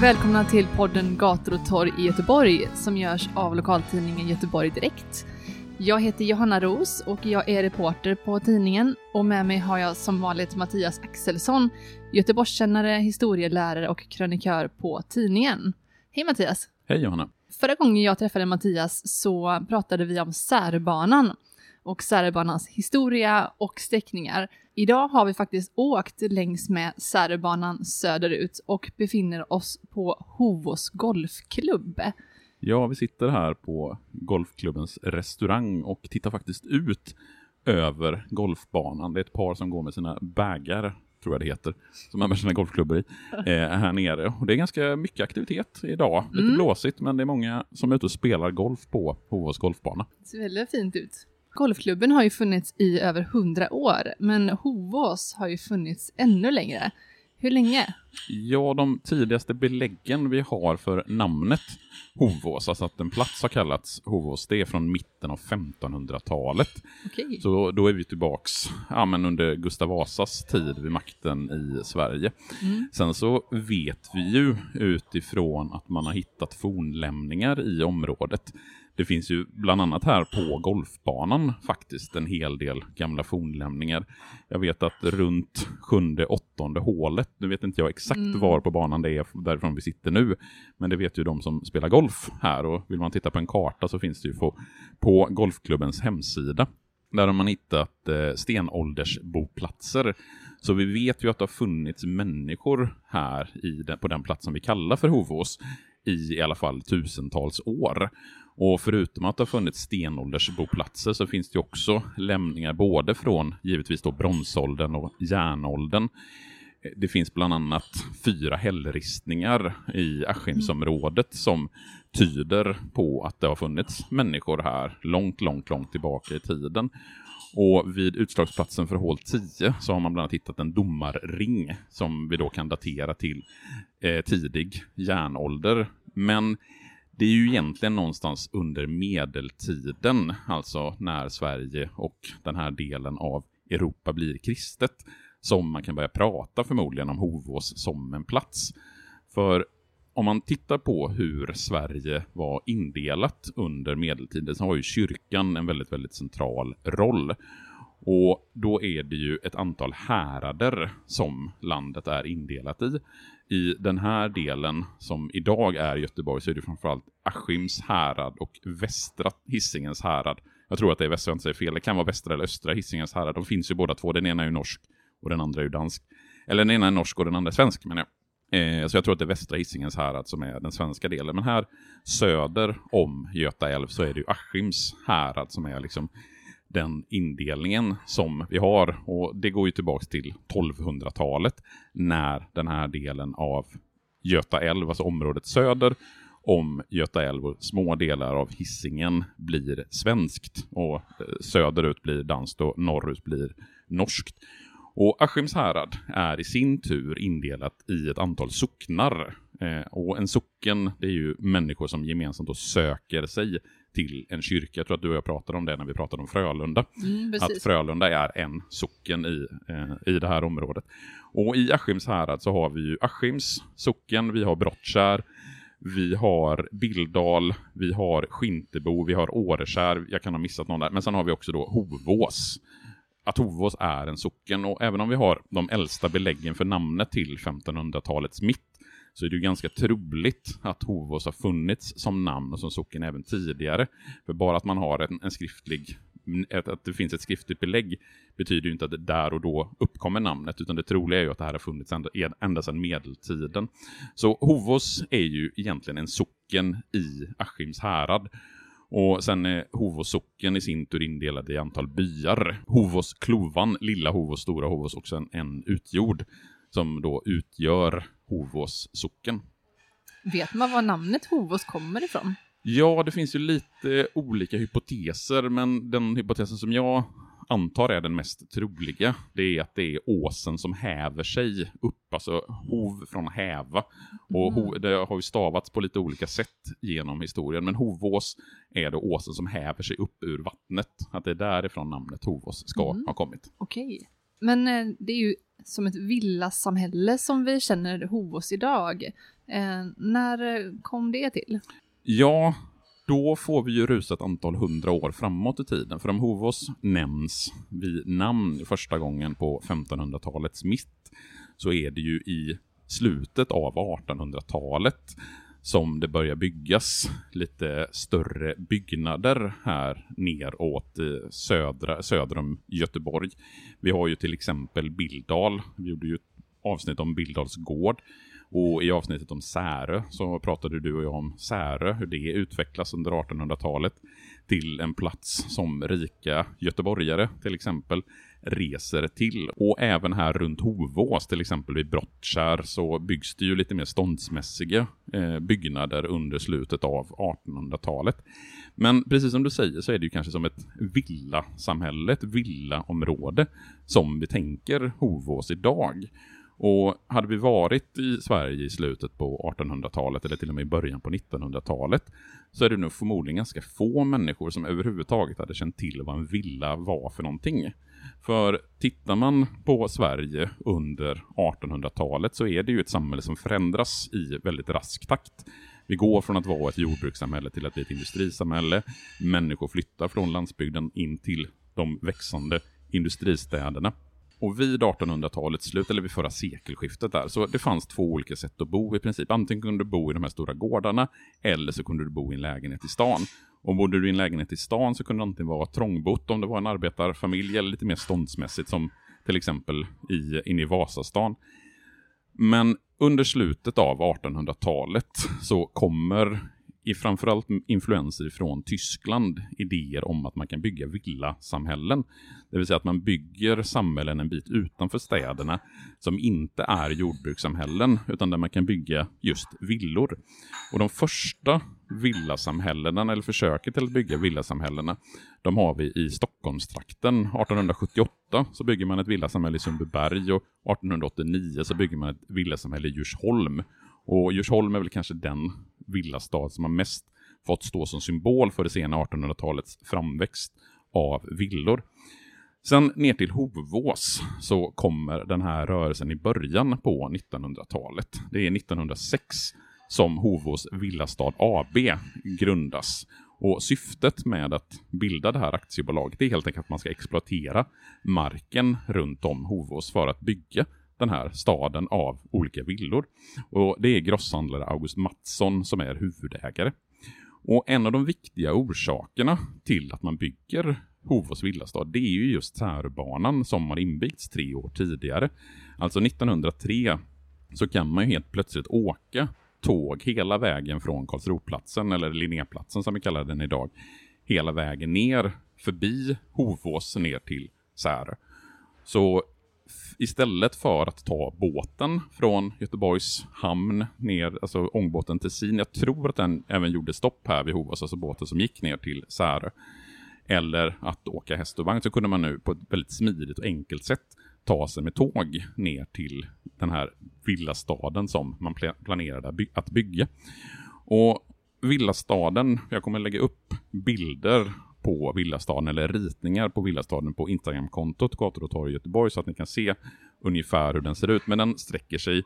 Välkomna till podden Gator och torg i Göteborg som görs av lokaltidningen Göteborg Direkt. Jag heter Johanna Ros och jag är reporter på tidningen och med mig har jag som vanligt Mattias Axelsson, Göteborgskännare, historielärare och krönikör på tidningen. Hej Mattias! Hej Johanna! Förra gången jag träffade Mattias så pratade vi om särbanan och särbanans historia och sträckningar. Idag har vi faktiskt åkt längs med särbanan söderut och befinner oss på Hovås Golfklubb. Ja, vi sitter här på golfklubbens restaurang och tittar faktiskt ut över golfbanan. Det är ett par som går med sina bagar, tror jag det heter, som har sina golfklubbor i, eh, här nere. Och det är ganska mycket aktivitet idag. Lite Mm. blåsigt, men det är många som är ute och spelar golf på Hovås golfbana. Det ser väldigt fint ut. Golfklubben har ju funnits i över hundra år, men Hovås har ju funnits ännu längre. Hur länge? Ja, de tidigaste beläggen vi har för namnet Hovås, alltså att en plats har kallats Hovås, det är från mitten av 1500-talet. Okej. Så då är vi tillbaks ja, men under Gustav Vasas tid vid makten i Sverige. Mm. Sen så vet vi ju utifrån att man har hittat fornlämningar i området. Det finns ju bland annat här på golfbanan faktiskt en hel del gamla fornlämningar. Jag vet att runt sjunde, åttonde hålet, nu vet inte jag exakt Mm. var på banan det är därifrån vi sitter nu, men det vet ju de som spelar golf här och vill man titta på en karta så finns det ju på, på golfklubbens hemsida. Där har man hittat eh, stenåldersboplatser. Så vi vet ju att det har funnits människor här i den, på den platsen vi kallar för Hovås i i alla fall tusentals år. Och förutom att det har funnits stenåldersboplatser så finns det också lämningar både från givetvis då bronsåldern och järnåldern. Det finns bland annat fyra hällristningar i Askimsområdet som tyder på att det har funnits människor här långt, långt, långt tillbaka i tiden. Och vid utslagsplatsen för hål 10 så har man bland annat hittat en domarring som vi då kan datera till eh, tidig järnålder. Men det är ju egentligen någonstans under medeltiden, alltså när Sverige och den här delen av Europa blir kristet, som man kan börja prata förmodligen om Hovås som en plats. För om man tittar på hur Sverige var indelat under medeltiden så har ju kyrkan en väldigt, väldigt central roll. Och då är det ju ett antal härader som landet är indelat i. I den här delen som idag är Göteborg så är det framförallt Askims härad och västra Hisingens härad. Jag tror att det är västra, jag inte säger fel. Det kan vara västra eller östra Hisingens härad. De finns ju båda två. Den ena är ju norsk och den andra är ju dansk. Eller den ena är norsk och den andra är svensk menar jag. Eh, så jag tror att det är västra Hisingens härad alltså, som är den svenska delen. Men här söder om Göta älv så är det ju Askims härad alltså, som är liksom den indelningen som vi har. Och det går ju tillbaks till 1200-talet när den här delen av Göta älv, alltså området söder om Göta älv och små delar av Hisingen blir svenskt och eh, söderut blir danskt och norrut blir norskt. Och Askims härad är i sin tur indelat i ett antal socknar. Eh, och en socken, det är ju människor som gemensamt då söker sig till en kyrka. Jag tror att du och jag pratade om det när vi pratade om Frölunda. Mm, Att. Frölunda är en socken i, eh, i det här området. Och i Askims härad så har vi ju Askims socken, vi har Brottkärr, vi har Bildal, vi har Skintebo, vi har Årekärr, jag kan ha missat någon där, men sen har vi också då Hovås. Att Hovås är en socken och även om vi har de äldsta beläggen för namnet till 1500-talets mitt så är det ju ganska troligt att Hovås har funnits som namn och som socken även tidigare. För bara att man har en, en skriftlig att det finns ett skriftligt belägg betyder ju inte att det där och då uppkommer namnet, utan det troliga är ju att det här har funnits ända, ända sedan medeltiden. Så Hovås är ju egentligen en socken i Askims härad. Och sen är Hovås socken i sin tur indelad i antal byar. Hovås klovan, Lilla Hovås, Stora Hovås och sen en utjord som då utgör Hovås socken. Vet man var namnet Hovås kommer ifrån? Ja, det finns ju lite olika hypoteser, men den hypotesen som jag antar är den mest troliga, det är att det är åsen som häver sig upp, alltså hov från häva. Och ho, det har ju stavats på lite olika sätt genom historien, men hovås är det åsen som häver sig upp ur vattnet. Att det är därifrån namnet hovås ska mm. ha kommit. Okej. Men eh, det är ju som ett villasamhälle som vi känner Hovås idag. Eh, när kom det till? Ja, då får vi ju rusa ett antal hundra år framåt i tiden. För om Hovås nämns vid namn första gången på 1500-talets mitt så är det ju i slutet av 1800-talet som det börjar byggas lite större byggnader här neråt eh, södra, söder om Göteborg. Vi har ju till exempel Bildal, vi gjorde ju ett avsnitt om Bildals gård och i avsnittet om Särö så pratade du och jag om Särö, hur det utvecklas under 1800-talet till en plats som rika göteborgare till exempel reser till. Och även här runt Hovås, till exempel vid Brottkärr, så byggs det ju lite mer ståndsmässiga eh, byggnader under slutet av 1800-talet. Men precis som du säger så är det ju kanske som ett villasamhälle, ett villaområde som vi tänker Hovås idag. Och hade vi varit i Sverige i slutet på 1800-talet eller till och med i början på 1900-talet så är det nog förmodligen ganska få människor som överhuvudtaget hade känt till vad en villa var för någonting. För tittar man på Sverige under 1800-talet så är det ju ett samhälle som förändras i väldigt rask takt. Vi går från att vara ett jordbrukssamhälle till att bli ett industrisamhälle. Människor flyttar från landsbygden in till de växande industristäderna. Och vid 1800-talets slut, eller vid förra sekelskiftet där, så det fanns två olika sätt att bo i princip. Antingen kunde du bo i de här stora gårdarna, eller så kunde du bo i en lägenhet i stan. Och bodde du i en lägenhet i stan så kunde det antingen vara trångbott om det var en arbetarfamilj, eller lite mer ståndsmässigt som till exempel i, inne i Vasastan. Men under slutet av 1800-talet så kommer i framförallt influenser från Tyskland idéer om att man kan bygga villasamhällen. Det vill säga att man bygger samhällen en bit utanför städerna som inte är jordbrukssamhällen utan där man kan bygga just villor. Och de första villasamhällena, eller försöket till att bygga villasamhällena, de har vi i Stockholmstrakten. 1878 så bygger man ett villasamhälle i Sundbyberg och 1889 så bygger man ett villasamhälle i Djursholm. Och Djursholm är väl kanske den villastad som har mest fått stå som symbol för det sena 1800-talets framväxt av villor. Sen ner till Hovås så kommer den här rörelsen i början på 1900-talet. Det är 1906 som Hovås Villastad AB grundas. Och syftet med att bilda det här aktiebolaget är helt enkelt att man ska exploatera marken runt om Hovås för att bygga den här staden av olika villor. Och Det är grosshandlare August Mattsson som är huvudägare. Och En av de viktiga orsakerna till att man bygger Hovås villastad, det är ju just Säröbanan som har invigts tre år tidigare. Alltså 1903 så kan man ju helt plötsligt åka tåg hela vägen från Karlsroplatsen, eller Linnéplatsen som vi kallar den idag, hela vägen ner förbi Hovås ner till Särö. Så istället för att ta båten från Göteborgs hamn ner, alltså ångbåten till Sin. Jag tror att den även gjorde stopp här vid Hovås, alltså båten som gick ner till Särö. Eller att åka häst och vagn så kunde man nu på ett väldigt smidigt och enkelt sätt ta sig med tåg ner till den här villastaden som man planerade att bygga. Och villastaden, jag kommer lägga upp bilder på Villastaden eller ritningar på Villastaden på Instagramkontot Gator och torg Göteborg så att ni kan se ungefär hur den ser ut. Men den sträcker sig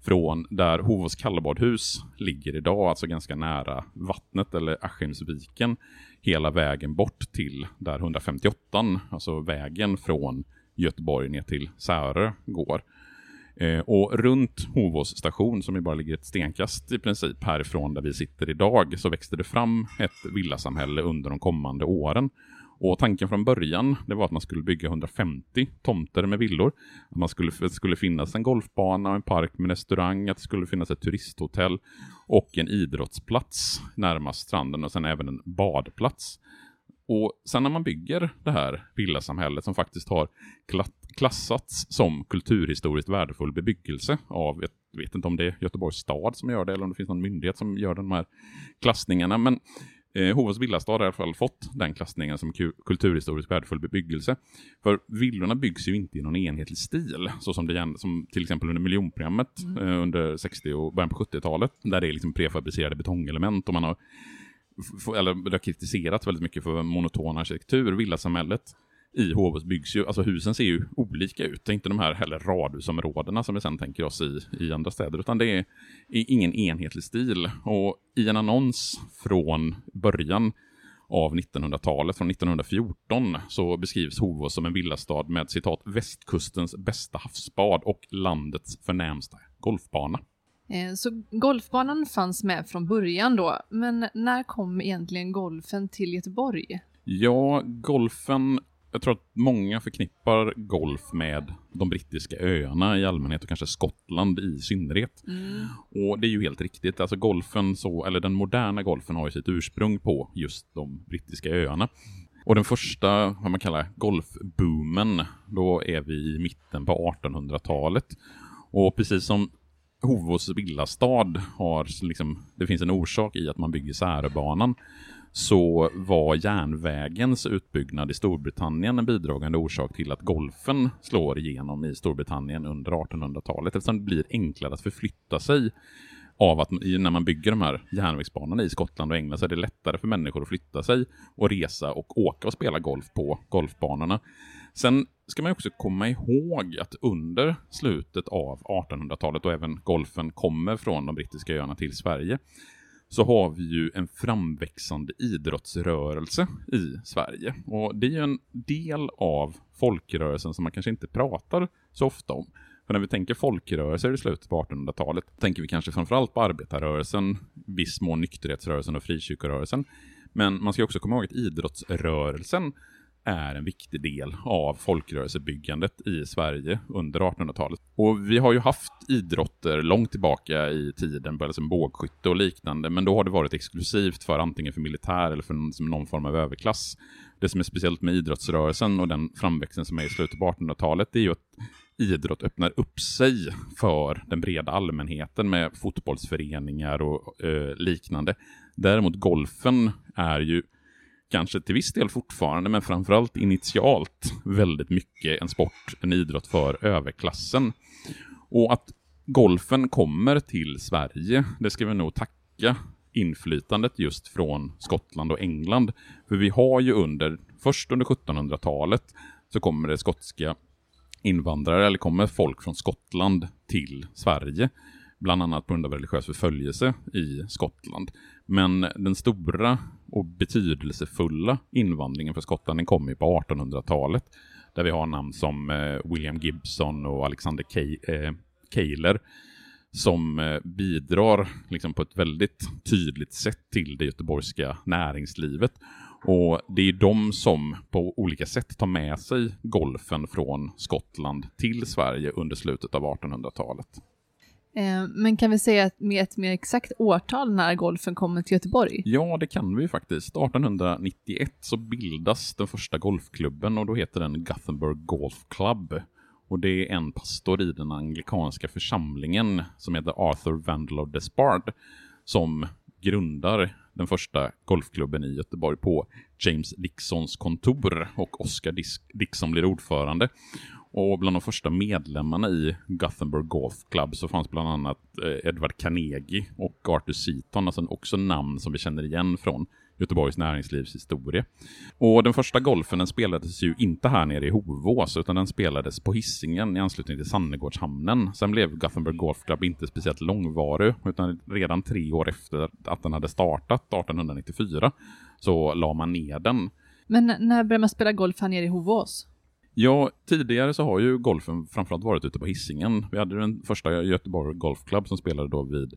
från där Hovås kallbadhus ligger idag, alltså ganska nära vattnet eller Askimsviken, hela vägen bort till där 158, alltså vägen från Göteborg ner till Särö går. Eh, och runt Hovås station, som ju bara ligger ett stenkast i princip härifrån där vi sitter idag, så växte det fram ett villasamhälle under de kommande åren. Och tanken från början, det var att man skulle bygga 150 tomter med villor. Att man skulle, det skulle finnas en golfbana, en park med restaurang, att det skulle finnas ett turisthotell och en idrottsplats närmast stranden och sen även en badplats. Och sen när man bygger det här villasamhället som faktiskt har klassats som kulturhistoriskt värdefull bebyggelse av, jag vet inte om det är Göteborgs stad som gör det eller om det finns någon myndighet som gör de här klassningarna, men Eh, Hovås villastad har i alla fall fått den klassningen som kulturhistoriskt värdefull bebyggelse. För villorna byggs ju inte i någon enhetlig stil, så som, det, som till exempel under miljonprogrammet mm. eh, under 60 och början på 70-talet, där det är liksom prefabricerade betongelement och man har, eller det har kritiserats väldigt mycket för monoton arkitektur. Villasamhället i Hovås byggs ju, alltså husen ser ju olika ut. Det är inte de här heller radhusområdena som vi sen tänker oss i, i andra städer, utan det är, är ingen enhetlig stil. Och i en annons från början av 1900-talet, från 1914, så beskrivs Hovås som en villastad med citat västkustens bästa havsbad och landets förnämsta golfbana. Eh, så golfbanan fanns med från början då, men när kom egentligen golfen till Göteborg? Ja, golfen jag tror att många förknippar golf med de brittiska öarna i allmänhet och kanske Skottland i synnerhet. Mm. Och det är ju helt riktigt. Alltså golfen, så, eller den moderna golfen har ju sitt ursprung på just de brittiska öarna. Och den första, vad man kallar golfboomen, då är vi i mitten på 1800-talet. Och precis som Hovås villastad har, liksom, det finns en orsak i att man bygger särbanan så var järnvägens utbyggnad i Storbritannien en bidragande orsak till att golfen slår igenom i Storbritannien under 1800-talet eftersom det blir enklare att förflytta sig av att när man bygger de här järnvägsbanorna i Skottland och England så är det lättare för människor att flytta sig och resa och åka och spela golf på golfbanorna. Sen ska man också komma ihåg att under slutet av 1800-talet och även golfen kommer från de brittiska öarna till Sverige så har vi ju en framväxande idrottsrörelse i Sverige. Och det är ju en del av folkrörelsen som man kanske inte pratar så ofta om. För när vi tänker folkrörelser i slutet på 1800-talet tänker vi kanske framförallt på arbetarrörelsen, viss mån nykterhetsrörelsen och frikyrkorörelsen. Men man ska också komma ihåg att idrottsrörelsen är en viktig del av folkrörelsebyggandet i Sverige under 1800-talet. Och vi har ju haft idrotter långt tillbaka i tiden, både som bågskytte och liknande, men då har det varit exklusivt för antingen för militär eller för någon form av överklass. Det som är speciellt med idrottsrörelsen och den framväxten som är i slutet på 1800-talet är ju att idrott öppnar upp sig för den breda allmänheten med fotbollsföreningar och eh, liknande. Däremot golfen är ju kanske till viss del fortfarande, men framförallt initialt väldigt mycket en sport, en idrott för överklassen. Och att golfen kommer till Sverige, det ska vi nog tacka inflytandet just från Skottland och England. För vi har ju under, först under 1700-talet, så kommer det skotska invandrare, eller kommer folk från Skottland till Sverige bland annat på grund av religiös förföljelse i Skottland. Men den stora och betydelsefulla invandringen för Skottland den kom ju på 1800-talet. Där vi har namn som eh, William Gibson och Alexander eh, Keiler eh, som eh, bidrar liksom på ett väldigt tydligt sätt till det göteborgska näringslivet. Och det är de som på olika sätt tar med sig golfen från Skottland till Sverige under slutet av 1800-talet. Eh, men kan vi säga med ett mer exakt årtal när golfen kommer till Göteborg? Ja, det kan vi faktiskt. 1891 så bildas den första golfklubben och då heter den Gothenburg Golf Club. Och det är en pastor i den anglikanska församlingen som heter Arthur Vandal of Despard som grundar den första golfklubben i Göteborg på James Dixons kontor och Oscar Dixon blir ordförande. Och bland de första medlemmarna i Gothenburg Golf Club så fanns bland annat eh, Edward Carnegie och Arthur Seaton, alltså också namn som vi känner igen från Göteborgs näringslivs historia. Och den första golfen den spelades ju inte här nere i Hovås, utan den spelades på hissingen i anslutning till Sannegårdshamnen. Sen blev Gothenburg Golf Club inte speciellt långvarig, utan redan tre år efter att den hade startat, 1894, så la man ner den. Men när började man spela golf här nere i Hovås? Ja, tidigare så har ju golfen framförallt varit ute på hissingen. Vi hade den första Göteborg Golf Club som spelade då vid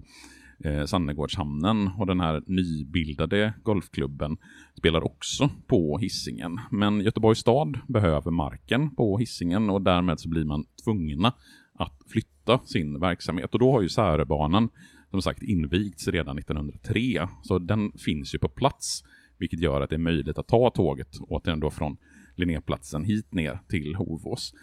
eh, Sannegårdshamnen och den här nybildade golfklubben spelar också på hissingen. Men Göteborgs stad behöver marken på hissingen och därmed så blir man tvungna att flytta sin verksamhet. Och då har ju Särebanan som sagt invigts redan 1903, så den finns ju på plats, vilket gör att det är möjligt att ta tåget återigen då från Linnéplatsen hit ner till Hovås.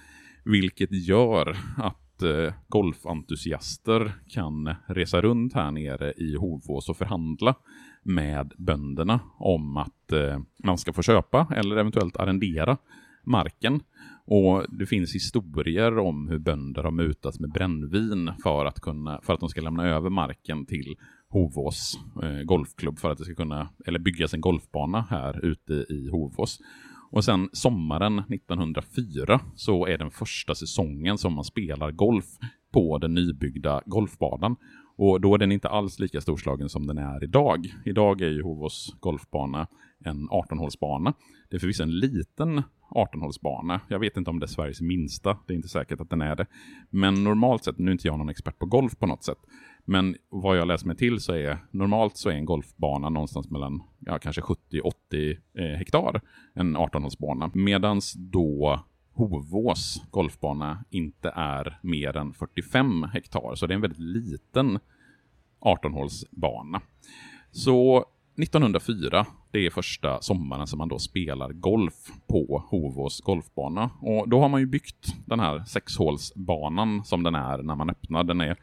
Vilket gör att eh, golfentusiaster kan resa runt här nere i Hovås och förhandla med bönderna om att eh, man ska få köpa eller eventuellt arrendera marken. Och det finns historier om hur bönder har mutats med brännvin för att, kunna, för att de ska lämna över marken till Hovås eh, golfklubb för att det ska kunna, eller byggas en golfbana här ute i Hovås. Och sen sommaren 1904 så är den första säsongen som man spelar golf på den nybyggda golfbanan. Och då är den inte alls lika storslagen som den är idag. Idag är ju Hovås golfbana en 18-hålsbana. Det är förvisso en liten 18-hålsbana. Jag vet inte om det är Sveriges minsta, det är inte säkert att den är det. Men normalt sett, nu är inte jag någon expert på golf på något sätt, men vad jag läser mig till så är normalt så är en golfbana någonstans mellan ja, kanske 70-80 eh, hektar, en 18-hålsbana. Medans då Hovås golfbana inte är mer än 45 hektar, så det är en väldigt liten 18-hålsbana. Så 1904, det är första sommaren som man då spelar golf på Hovås golfbana. Och då har man ju byggt den här sexhålsbanan som den är när man öppnar. Den är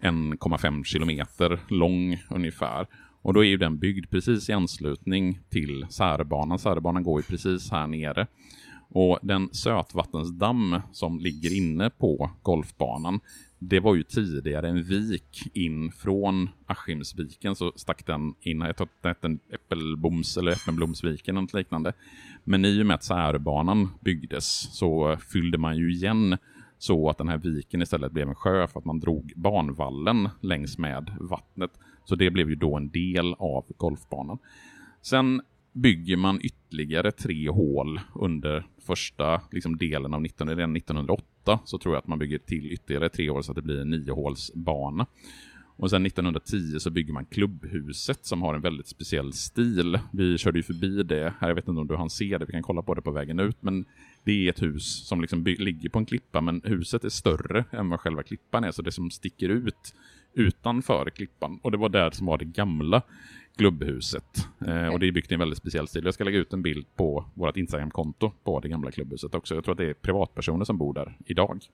1,5 kilometer lång ungefär. Och då är ju den byggd precis i anslutning till Särbanan. Särbanan går ju precis här nere. Och den sötvattensdamm som ligger inne på golfbanan, det var ju tidigare en vik in från Askimsviken så stack den in, jag tror att det hette Äppelboms eller Äppelblomsviken eller något liknande. Men i och med att Särbanan byggdes så fyllde man ju igen så att den här viken istället blev en sjö för att man drog banvallen längs med vattnet. Så det blev ju då en del av golfbanan. Sen bygger man ytterligare tre hål under första liksom, delen av 19, 1908 så tror jag att man bygger till ytterligare tre hål så att det blir en niohålsbana. Och sen 1910 så bygger man klubbhuset som har en väldigt speciell stil. Vi körde ju förbi det här, jag vet inte om du hann se det, vi kan kolla på det på vägen ut, men det är ett hus som liksom ligger på en klippa, men huset är större än vad själva klippan är, så det som sticker ut utanför klippan. Och det var där som var det gamla klubbhuset. Eh, och det är byggt i en väldigt speciell stil. Jag ska lägga ut en bild på vårt Instagram-konto på det gamla klubbhuset också. Jag tror att det är privatpersoner som bor där idag.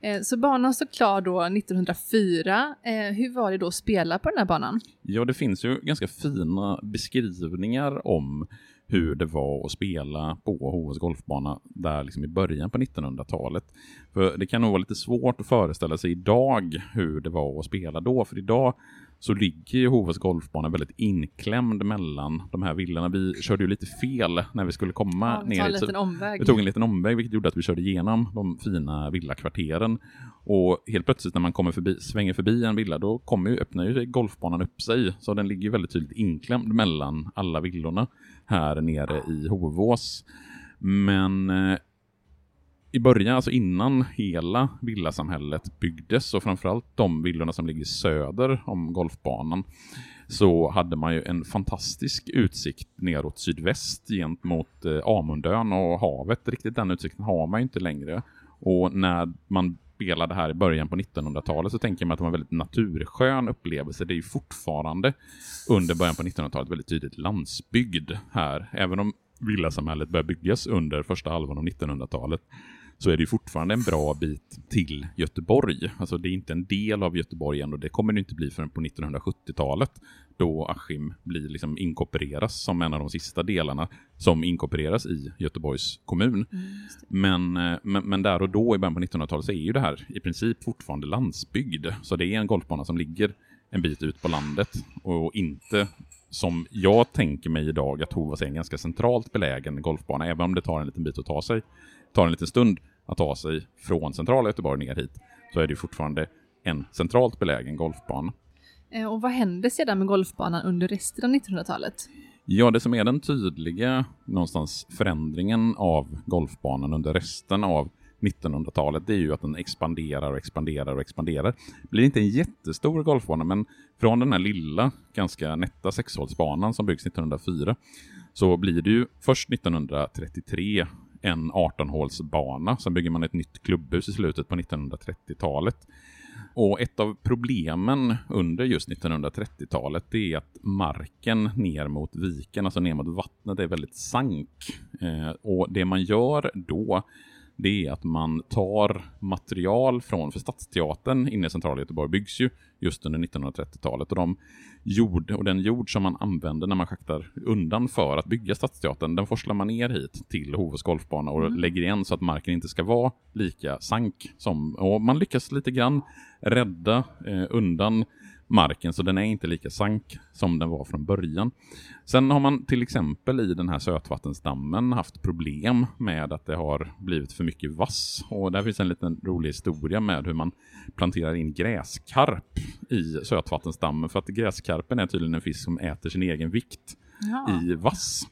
Eh, så banan stod klar då 1904. Eh, hur var det då att spela på den här banan? Ja, det finns ju ganska fina beskrivningar om hur det var att spela på HVs golfbana där liksom i början på 1900-talet. För det kan nog vara lite svårt att föreställa sig idag hur det var att spela då, för idag så ligger ju Hovas golfbana väldigt inklämd mellan de här villorna. Vi körde ju lite fel när vi skulle komma ja, vi ner. Liten omväg. Vi tog en liten omväg vilket gjorde att vi körde igenom de fina villakvarteren. Och helt plötsligt när man kommer förbi, svänger förbi en villa då kommer ju, öppnar ju golfbanan upp sig. Så den ligger väldigt tydligt inklämd mellan alla villorna här nere i Hovås. Men eh, i början, alltså innan hela villasamhället byggdes och framförallt de villorna som ligger söder om golfbanan så hade man ju en fantastisk utsikt neråt sydväst gentemot eh, Amundön och havet. Riktigt den utsikten har man ju inte längre. Och när man spelade här i början på 1900-talet så tänker man att det var en väldigt naturskön upplevelse. Det är ju fortfarande under början på 1900-talet väldigt tydligt landsbygd här. Även om villasamhället började byggas under första halvan av 1900-talet så är det fortfarande en bra bit till Göteborg. Alltså det är inte en del av Göteborg än och det kommer det inte bli förrän på 1970-talet då Askim blir liksom inkorporeras som en av de sista delarna som inkorporeras i Göteborgs kommun. Mm, men, eh, men, men, där och då i början på 1900-talet så är ju det här i princip fortfarande landsbygd. Så det är en golfbana som ligger en bit ut på landet och inte som jag tänker mig idag att Hovas är en ganska centralt belägen golfbana, även om det tar en liten bit att ta sig tar en liten stund att ta sig från centrala Göteborg ner hit så är det fortfarande en centralt belägen golfbana. Eh, och vad hände sedan med golfbanan under resten av 1900-talet? Ja, det som är den tydliga någonstans förändringen av golfbanan under resten av 1900-talet, det är ju att den expanderar och expanderar och expanderar. Det blir inte en jättestor golfbana, men från den här lilla, ganska nätta sexhålsbanan som byggs 1904, så blir det ju först 1933 en 18-hålsbana. Sen bygger man ett nytt klubbhus i slutet på 1930-talet. Och ett av problemen under just 1930-talet är att marken ner mot viken, alltså ner mot vattnet, är väldigt sank. Eh, och det man gör då det är att man tar material från, för Stadsteatern inne i centrala Göteborg byggs ju just under 1930-talet och, de jord, och den jord som man använder när man schaktar undan för att bygga Stadsteatern, den forslar man ner hit till Hovås golfbana och mm. lägger igen så att marken inte ska vara lika sank som, och man lyckas lite grann rädda eh, undan marken så den är inte lika sank som den var från början. Sen har man till exempel i den här sötvattensdammen haft problem med att det har blivit för mycket vass och där finns en liten rolig historia med hur man planterar in gräskarp i sötvattensdammen för att gräskarpen är tydligen en fisk som äter sin egen vikt ja. i vass.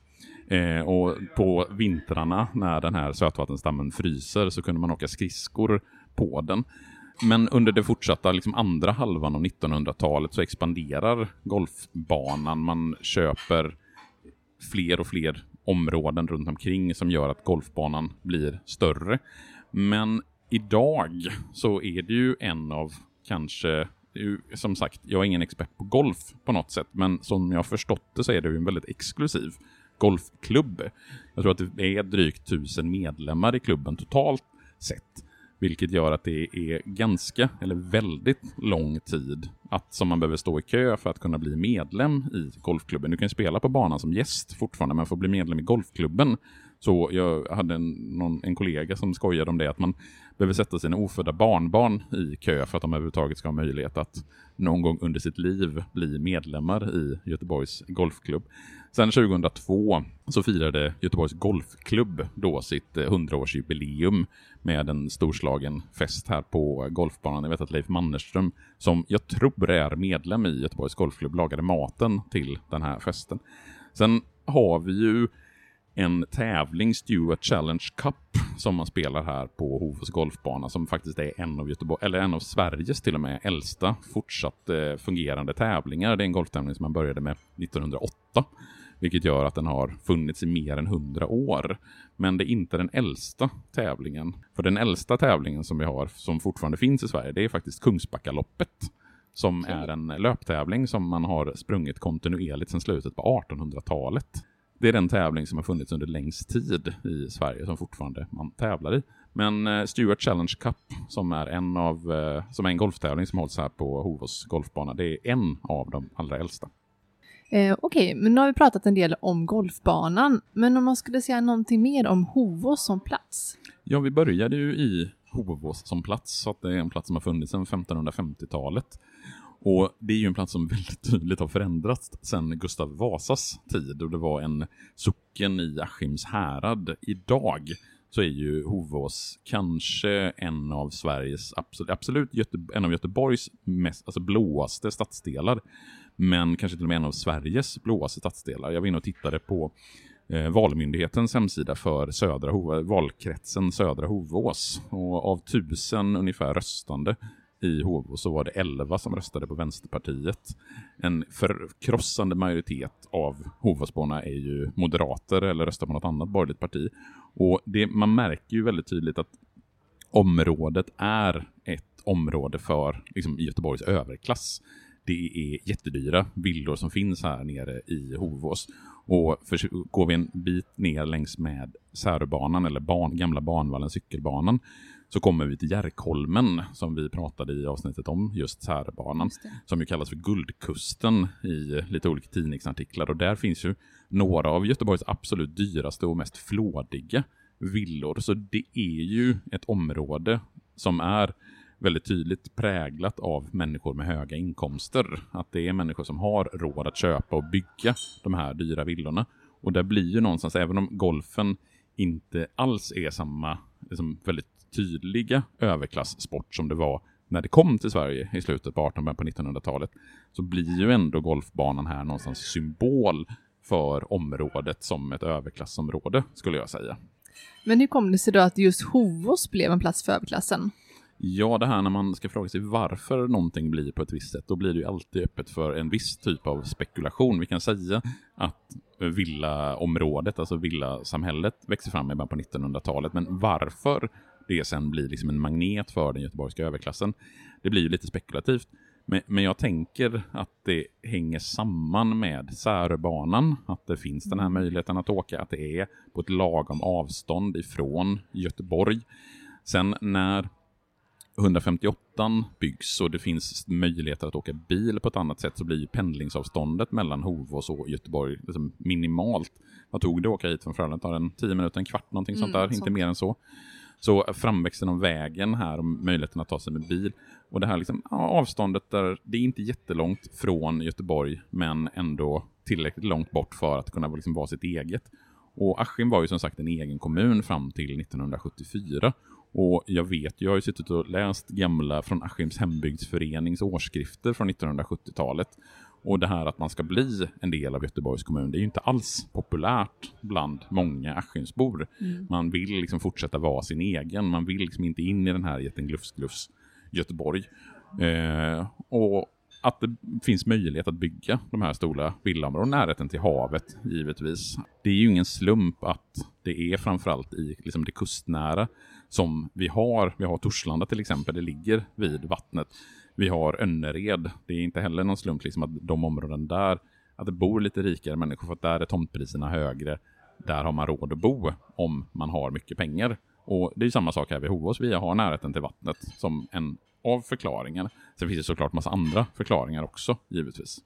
Eh, och på vintrarna när den här sötvattensdammen fryser så kunde man åka skridskor på den. Men under det fortsatta liksom andra halvan av 1900-talet så expanderar golfbanan. Man köper fler och fler områden runt omkring som gör att golfbanan blir större. Men idag så är det ju en av kanske som sagt, jag är ingen expert på golf på något sätt, men som jag har förstått det så är det ju en väldigt exklusiv golfklubb. Jag tror att det är drygt tusen medlemmar i klubben totalt sett. Vilket gör att det är ganska, eller väldigt lång tid att, som man behöver stå i kö för att kunna bli medlem i golfklubben. Du kan spela på banan som gäst fortfarande, men för att bli medlem i golfklubben så jag hade en, någon, en kollega som skojade om det, att man behöver sätta sina ofödda barnbarn i kö för att de överhuvudtaget ska ha möjlighet att någon gång under sitt liv bli medlemmar i Göteborgs golfklubb. Sen 2002 så firade Göteborgs Golfklubb då sitt 100-årsjubileum med en storslagen fest här på golfbanan. Jag vet att Leif Mannerström, som jag tror är medlem i Göteborgs Golfklubb, lagade maten till den här festen. Sen har vi ju en tävling, Stewart Challenge Cup, som man spelar här på Hovås golfbana, som faktiskt är en av, Göteborg, eller en av Sveriges till och med äldsta fortsatt eh, fungerande tävlingar. Det är en golftävling som man började med 1908 vilket gör att den har funnits i mer än 100 år. Men det är inte den äldsta tävlingen. För den äldsta tävlingen som vi har, som fortfarande finns i Sverige, det är faktiskt Kungsbackaloppet. Som är en löptävling som man har sprungit kontinuerligt sedan slutet på 1800-talet. Det är den tävling som har funnits under längst tid i Sverige som fortfarande man tävlar i. Men eh, Stewart Challenge Cup som är en av eh, som är en golftävling som hålls här på Hovås golfbana. Det är en av de allra äldsta. Eh, Okej, okay, men nu har vi pratat en del om golfbanan. Men om man skulle säga någonting mer om Hovås som plats? Ja, vi började ju i Hovås som plats, så att det är en plats som har funnits sedan 1550-talet. Och det är ju en plats som väldigt tydligt har förändrats sedan Gustav Vasas tid och det var en socken i Askims härad. Idag så är ju Hovås kanske en av Sveriges, absolut, absolut Göte, en av Göteborgs mest, alltså blåaste stadsdelar men kanske till och med en av Sveriges blåaste stadsdelar. Jag var inne och tittade på eh, Valmyndighetens hemsida för södra valkretsen Södra Hovås. Och av tusen ungefär röstande i Hovås så var det elva som röstade på Vänsterpartiet. En förkrossande majoritet av Hovåsborna är ju moderater eller röstar på något annat borgerligt parti. Och det, man märker ju väldigt tydligt att området är ett område för liksom, Göteborgs överklass det är jättedyra villor som finns här nere i Hovås. Och för, går vi en bit ner längs med Säröbanan eller ban, gamla Banvallen cykelbanan så kommer vi till Järkholmen som vi pratade i avsnittet om, just Säröbanan. Som ju kallas för Guldkusten i lite olika tidningsartiklar. Och där finns ju några av Göteborgs absolut dyraste och mest flådiga villor. Så det är ju ett område som är väldigt tydligt präglat av människor med höga inkomster. Att det är människor som har råd att köpa och bygga de här dyra villorna. Och det blir ju någonstans, även om golfen inte alls är samma liksom väldigt tydliga överklasssport som det var när det kom till Sverige i slutet på 1800 på 1900-talet så blir ju ändå golfbanan här någonstans symbol för området som ett överklassområde, skulle jag säga. Men hur kom det sig då att just Hovås blev en plats för överklassen? Ja, det här när man ska fråga sig varför någonting blir på ett visst sätt, då blir det ju alltid öppet för en viss typ av spekulation. Vi kan säga att villaområdet, alltså villasamhället, växer fram i början på 1900-talet, men varför det sen blir liksom en magnet för den göteborgska överklassen, det blir ju lite spekulativt. Men, men jag tänker att det hänger samman med Säröbanan, att det finns den här möjligheten att åka, att det är på ett lagom avstånd ifrån Göteborg. Sen när 158 byggs och det finns möjligheter att åka bil på ett annat sätt så blir pendlingsavståndet mellan Hovås och Göteborg liksom minimalt. Vad tog det att åka hit från Frölunda? Tar en 10 minuter, en kvart, någonting mm, sånt där, sånt. inte mer än så. Så framväxten av vägen här och möjligheten att ta sig med bil och det här liksom, ja, avståndet där det är inte jättelångt från Göteborg men ändå tillräckligt långt bort för att kunna liksom vara sitt eget. Och Askim var ju som sagt en egen kommun fram till 1974 och jag vet, jag har ju suttit och läst gamla från Askims hembygdsförenings årsskrifter från 1970-talet. Och det här att man ska bli en del av Göteborgs kommun, det är ju inte alls populärt bland många Askimsbor. Mm. Man vill liksom fortsätta vara sin egen, man vill liksom inte in i den här jätten glufs, glufs Göteborg. Eh, och att det finns möjlighet att bygga de här stora villaområdena, närheten till havet givetvis. Det är ju ingen slump att det är framförallt i liksom det kustnära som vi har. Vi har Torslanda till exempel, det ligger vid vattnet. Vi har Önnered, det är inte heller någon slump liksom att de områden där, att det bor lite rikare människor för att där är tomtpriserna högre. Där har man råd att bo om man har mycket pengar. Och det är samma sak här vid Hovås, vi har närheten till vattnet som en av förklaringar. Sen finns det såklart massa andra förklaringar också, givetvis.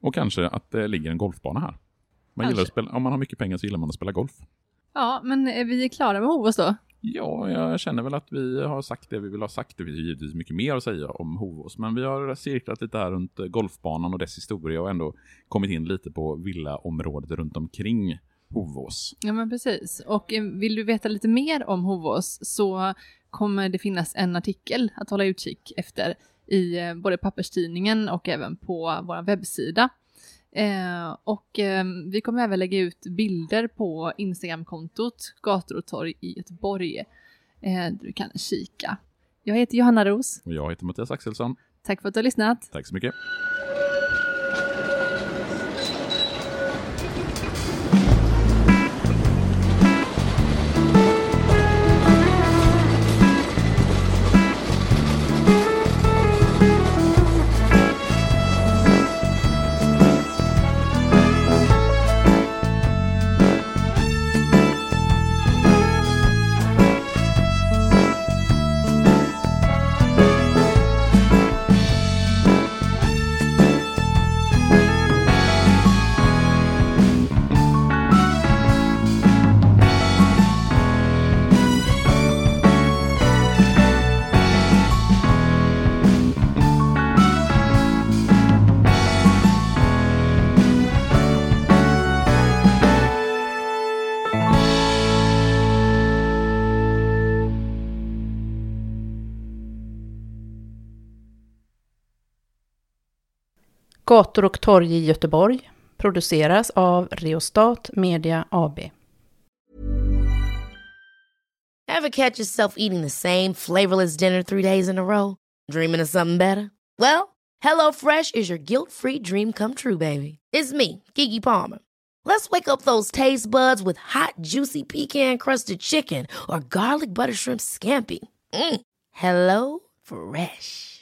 Och kanske att det ligger en golfbana här. Man gillar att spela, om man har mycket pengar så gillar man att spela golf. Ja, men är vi klara med Hovås då? Ja, jag känner väl att vi har sagt det vi vill ha sagt. Det finns givetvis mycket mer att säga om Hovås, men vi har cirklat lite här runt eh, golfbanan och dess historia och ändå kommit in lite på villaområdet runt omkring Hovås. Ja, men precis. Och eh, vill du veta lite mer om Hovås så kommer det finnas en artikel att hålla utkik efter i eh, både papperstidningen och även på vår webbsida. Eh, och eh, vi kommer även lägga ut bilder på Instagramkontot Gator och torg i Göteborg. Eh, du kan kika. Jag heter Johanna Ros. Och jag heter Mattias Axelsson. Tack för att du har lyssnat. Tack så mycket. Gator och torg i Göteborg produceras av Reostat Media AB. Have catch yourself eating the same flavorless dinner three days in a row? Dreaming of something better? Well, hello fresh is your guilt free dream come true baby. It's me, Gigi Palmer. Let's wake up those taste buds with hot juicy pecan crusted chicken or garlic butter shrimp scampi. Mm. Hello Fresh.